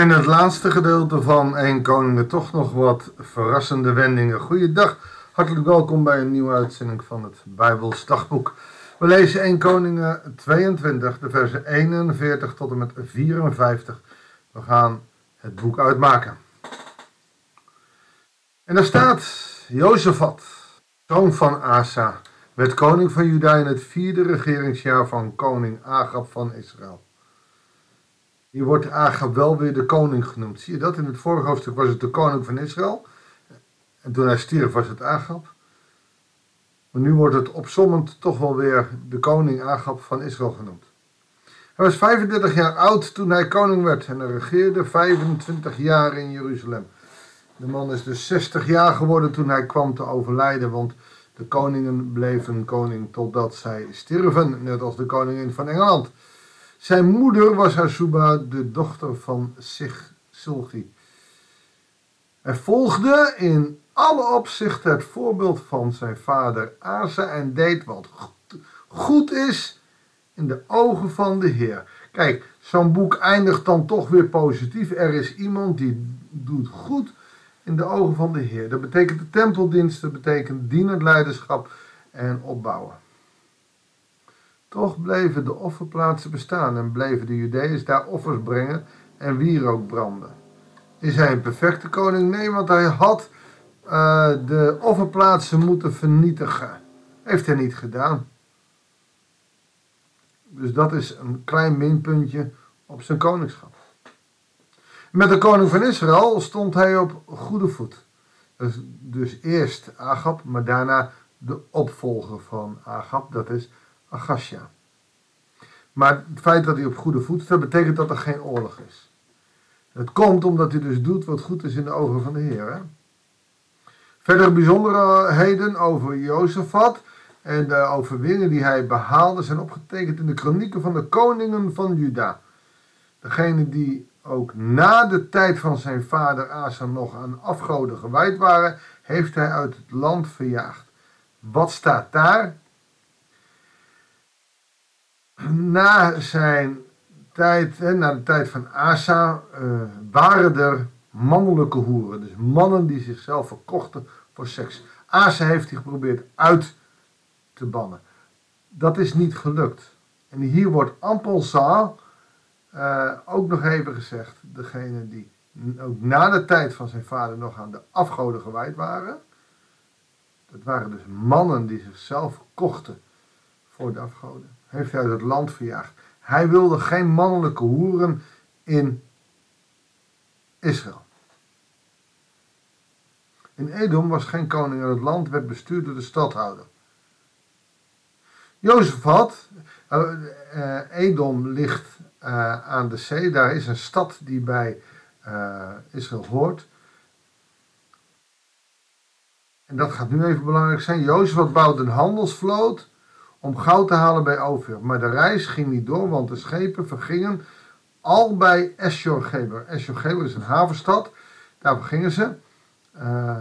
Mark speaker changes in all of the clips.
Speaker 1: in het laatste gedeelte van 1 Koningen toch nog wat verrassende wendingen. Goeiedag, hartelijk welkom bij een nieuwe uitzending van het Bijbels Dagboek. We lezen 1 Koningen 22, de versen 41 tot en met 54. We gaan het boek uitmaken. En daar staat, Jozefat, zoon van Asa, werd koning van Juda in het vierde regeringsjaar van koning Agab van Israël. Hier wordt Agab wel weer de koning genoemd. Zie je dat? In het vorige hoofdstuk was het de koning van Israël. En toen hij stierf was het Agab. Maar nu wordt het opzommend toch wel weer de koning Agab van Israël genoemd. Hij was 35 jaar oud toen hij koning werd en hij regeerde 25 jaar in Jeruzalem. De man is dus 60 jaar geworden toen hij kwam te overlijden, want de koningen bleven koning totdat zij stierven, net als de koningin van Engeland. Zijn moeder was Azuba, de dochter van Silgi. Hij volgde in alle opzichten het voorbeeld van zijn vader Asa en deed wat goed is in de ogen van de Heer. Kijk, zo'n boek eindigt dan toch weer positief. Er is iemand die doet goed in de ogen van de Heer. Dat betekent de tempeldienst, dat betekent dienend leiderschap en opbouwen. Toch bleven de offerplaatsen bestaan en bleven de Judeërs daar offers brengen en wierook branden. Is hij een perfecte koning? Nee, want hij had uh, de offerplaatsen moeten vernietigen. Heeft hij niet gedaan. Dus dat is een klein minpuntje op zijn koningschap. Met de koning van Israël stond hij op goede voet. Dus, dus eerst Agab, maar daarna de opvolger van Agab, dat is Agasja. Maar het feit dat hij op goede voet staat, betekent dat er geen oorlog is. Het komt omdat hij dus doet wat goed is in de ogen van de Heer. Hè? Verdere bijzonderheden over Jozefat en de overwinningen die hij behaalde zijn opgetekend in de kronieken van de koningen van Juda. Degene die ook na de tijd van zijn vader Asa nog aan afgoden gewijd waren, heeft hij uit het land verjaagd. Wat staat daar? Na zijn tijd, na de tijd van Asa, uh, waren er mannelijke hoeren. Dus mannen die zichzelf verkochten voor seks. Asa heeft hij geprobeerd uit te bannen. Dat is niet gelukt. En hier wordt Ampelzaal uh, ook nog even gezegd, degene die ook na de tijd van zijn vader nog aan de afgoden gewijd waren. Dat waren dus mannen die zichzelf kochten voor de afgoden. Heeft hij het land verjaagd. Hij wilde geen mannelijke hoeren in Israël. In Edom was geen koning en het land werd bestuurd door de stadhouder. Jozef had, uh, Edom ligt uh, aan de zee, daar is een stad die bij Israël hoort. En dat gaat nu even belangrijk zijn. Jozef bouwde een handelsvloot om goud te halen bij Ophir. Maar de reis ging niet door, want de schepen vergingen al bij Esjor-Geber. Esjor-Geber is een havenstad, daar vergingen ze. Uh,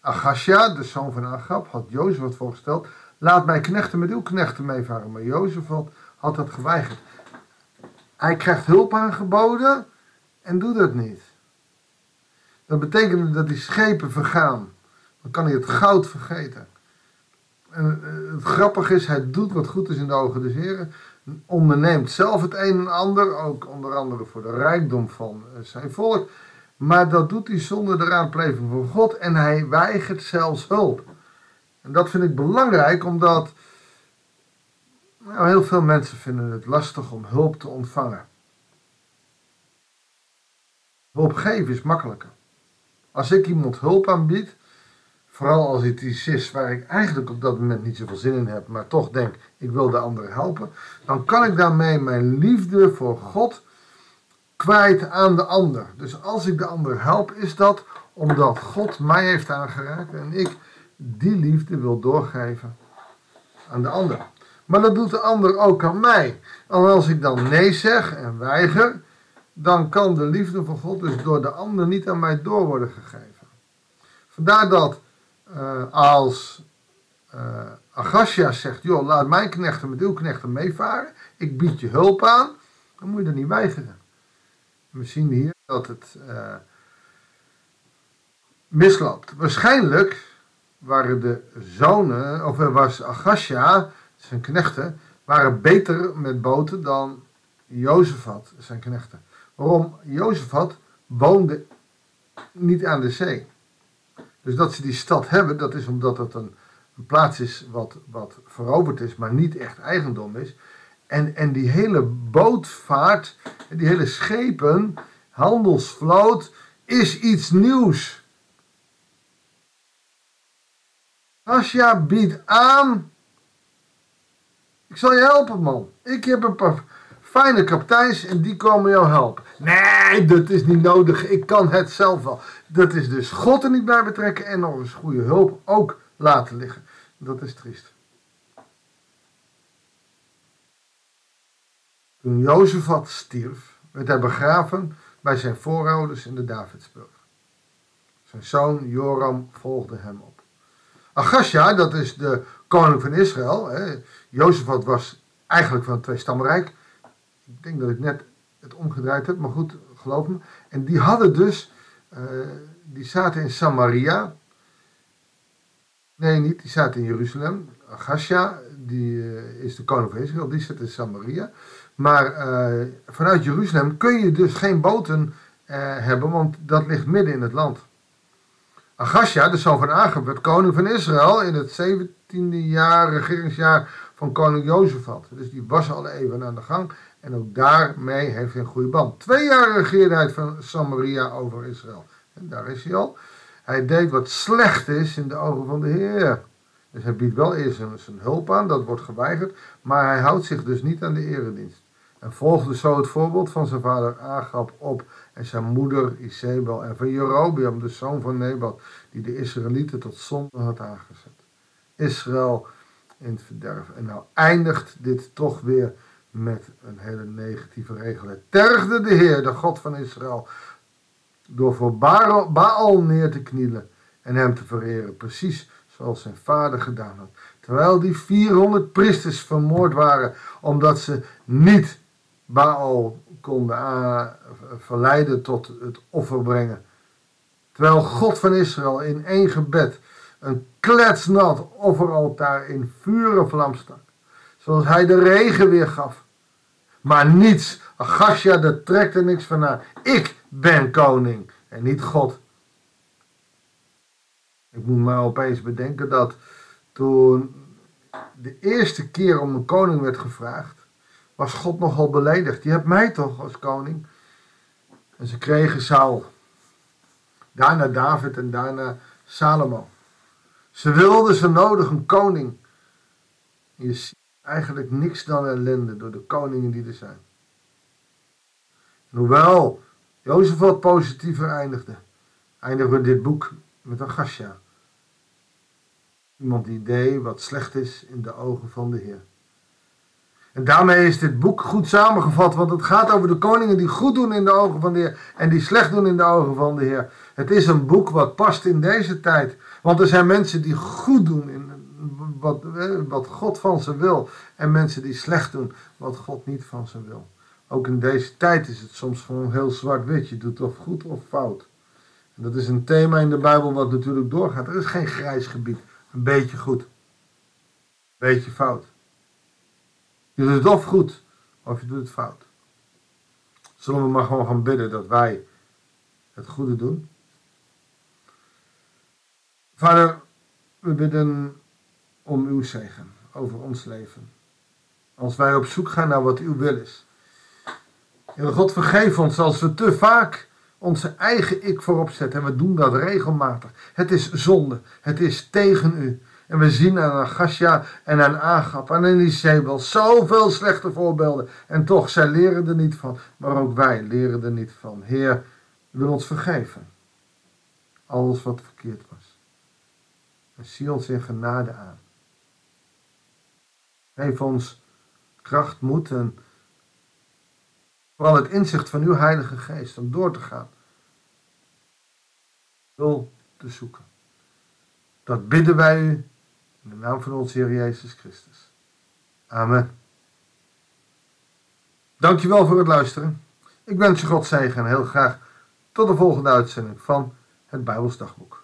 Speaker 1: Agasja, de zoon van Agab, had Jozef wat voorgesteld. Laat mij knechten met uw knechten meevaren. Maar Jozef had, had dat geweigerd. Hij krijgt hulp aangeboden en doet het niet. Dat betekent dat die schepen vergaan. Dan kan hij het goud vergeten. En eh, het grappige is, hij doet wat goed is in de ogen des Heren. Onderneemt zelf het een en ander, ook onder andere voor de rijkdom van eh, zijn volk. Maar dat doet hij zonder de raadpleving van God en hij weigert zelfs hulp. En dat vind ik belangrijk, omdat nou, heel veel mensen vinden het lastig om hulp te ontvangen. Hulp geven is makkelijker. Als ik iemand hulp aanbied, vooral als het iets is waar ik eigenlijk op dat moment niet zoveel zin in heb, maar toch denk ik wil de ander helpen, dan kan ik daarmee mijn liefde voor God kwijt aan de ander. Dus als ik de ander help, is dat omdat God mij heeft aangeraakt en ik die liefde wil doorgeven aan de ander. Maar dat doet de ander ook aan mij. En als ik dan nee zeg en weiger, dan kan de liefde van God dus door de ander niet aan mij door worden gegeven. Vandaar dat als uh, Agasja zegt, joh, laat mijn knechten met uw knechten meevaren, ik bied je hulp aan, dan moet je er niet weigeren. We zien hier dat het uh, misloopt. Waarschijnlijk waren de zonen, of was Agasja, zijn knechten, waren beter met boten dan Jozefat, zijn knechten. Waarom? Jozefat woonde niet aan de zee. Dus dat ze die stad hebben, dat is omdat het een, een plaats is wat, wat veroverd is, maar niet echt eigendom is. En, en die hele bootvaart, die hele schepen, handelsvloot, is iets nieuws. Asja biedt aan. Ik zal je helpen, man. Ik heb een paar fijne kapiteins en die komen jou helpen. Nee, dat is niet nodig. Ik kan het zelf wel. Dat is dus God er niet bij betrekken en nog eens goede hulp ook laten liggen. Dat is triest. Toen Jozefat stierf, werd hij begraven bij zijn voorouders in de Davidsburg. Zijn zoon Joram volgde hem op. Agasja, dat is de koning van Israël. Jozefat was eigenlijk van het tweestamrijk. Ik denk dat ik net het omgedraaid heb, maar goed, geloof me. En die hadden dus, uh, die zaten in Samaria. Nee, niet, die zaten in Jeruzalem. Agasja, die uh, is de koning van Israël, die zit in Samaria. Maar uh, vanuit Jeruzalem kun je dus geen boten hebben, want dat ligt midden in het land. Agasja, de zoon van Agab, werd koning van Israël in het 17e jaar, regeringsjaar van koning Jozefat. Dus die was al even aan de gang. En ook daarmee heeft hij een goede band. Twee jaar regeerde hij van Samaria over Israël. En daar is hij al. Hij deed wat slecht is in de ogen van de Heer. Dus hij biedt wel eerst zijn hulp aan, dat wordt geweigerd. Maar hij houdt zich dus niet aan de eredienst. En volgde zo het voorbeeld van zijn vader Agab op en zijn moeder Isabel en van Jerobeam, de zoon van Nebat, die de Israëlieten tot zonde had aangezet. Israël in het verderf. En nou eindigt dit toch weer met een hele negatieve regel. Het tergde de Heer, de God van Israël, door voor Baal neer te knielen en hem te vereren, precies zoals zijn vader gedaan had. Terwijl die 400 priesters vermoord waren, omdat ze niet Baal konden verleiden tot het offer brengen. Terwijl God van Israël in één gebed een kletsnat offeraltaar in vuur en vlam stak. Zoals hij de regen weer gaf. Maar niets, Agasja, dat trekt er niks van aan. Ik ben koning en niet God. Ik moet me opeens bedenken dat toen de eerste keer om een koning werd gevraagd, was God nogal beledigd. Je hebt mij toch als koning? En ze kregen Saul. Daarna David en daarna Salomo. Ze wilden ze nodig een koning. Je eigenlijk niks dan ellende door de koningen die er zijn. Hoewel Jozef wat positiever eindigde, eindigen we dit boek met een gasja. Iemand die deed wat slecht is in de ogen van de Heer. En daarmee is dit boek goed samengevat, want het gaat over de koningen die goed doen in de ogen van de Heer en die slecht doen in de ogen van de Heer. Het is een boek wat past in deze tijd, want er zijn mensen die goed doen in wat, wat God van ze wil en mensen die slecht doen wat God niet van ze wil. Ook in deze tijd is het soms gewoon heel zwart-wit. Je doet of goed of fout. En dat is een thema in de Bijbel wat natuurlijk doorgaat. Er is geen grijs gebied. Een beetje goed. Een beetje fout. Je doet het of goed, of je doet het fout. Zullen we maar gewoon gaan bidden dat wij het goede doen? Vader, we bidden om uw zegen over ons leven. Als wij op zoek gaan naar wat uw wil is. En God vergeef ons als we te vaak onze eigen ik voorop zetten. En we doen dat regelmatig. Het is zonde. Het is tegen u. En we zien aan Agasja en aan Agap en aan Isabel zoveel slechte voorbeelden. En toch, zij leren er niet van. Maar ook wij leren er niet van. Heer, wil ons vergeven. Alles wat verkeerd was. En zie ons in genade aan. Geef ons kracht, moed en vooral het inzicht van uw Heilige Geest om door te gaan. Wil te zoeken. Dat bidden wij u in de naam van onze Heer Jezus Christus. Amen. Dankjewel voor het luisteren. Ik wens je God zegen en heel graag tot de volgende uitzending van het Bijbelsdagboek.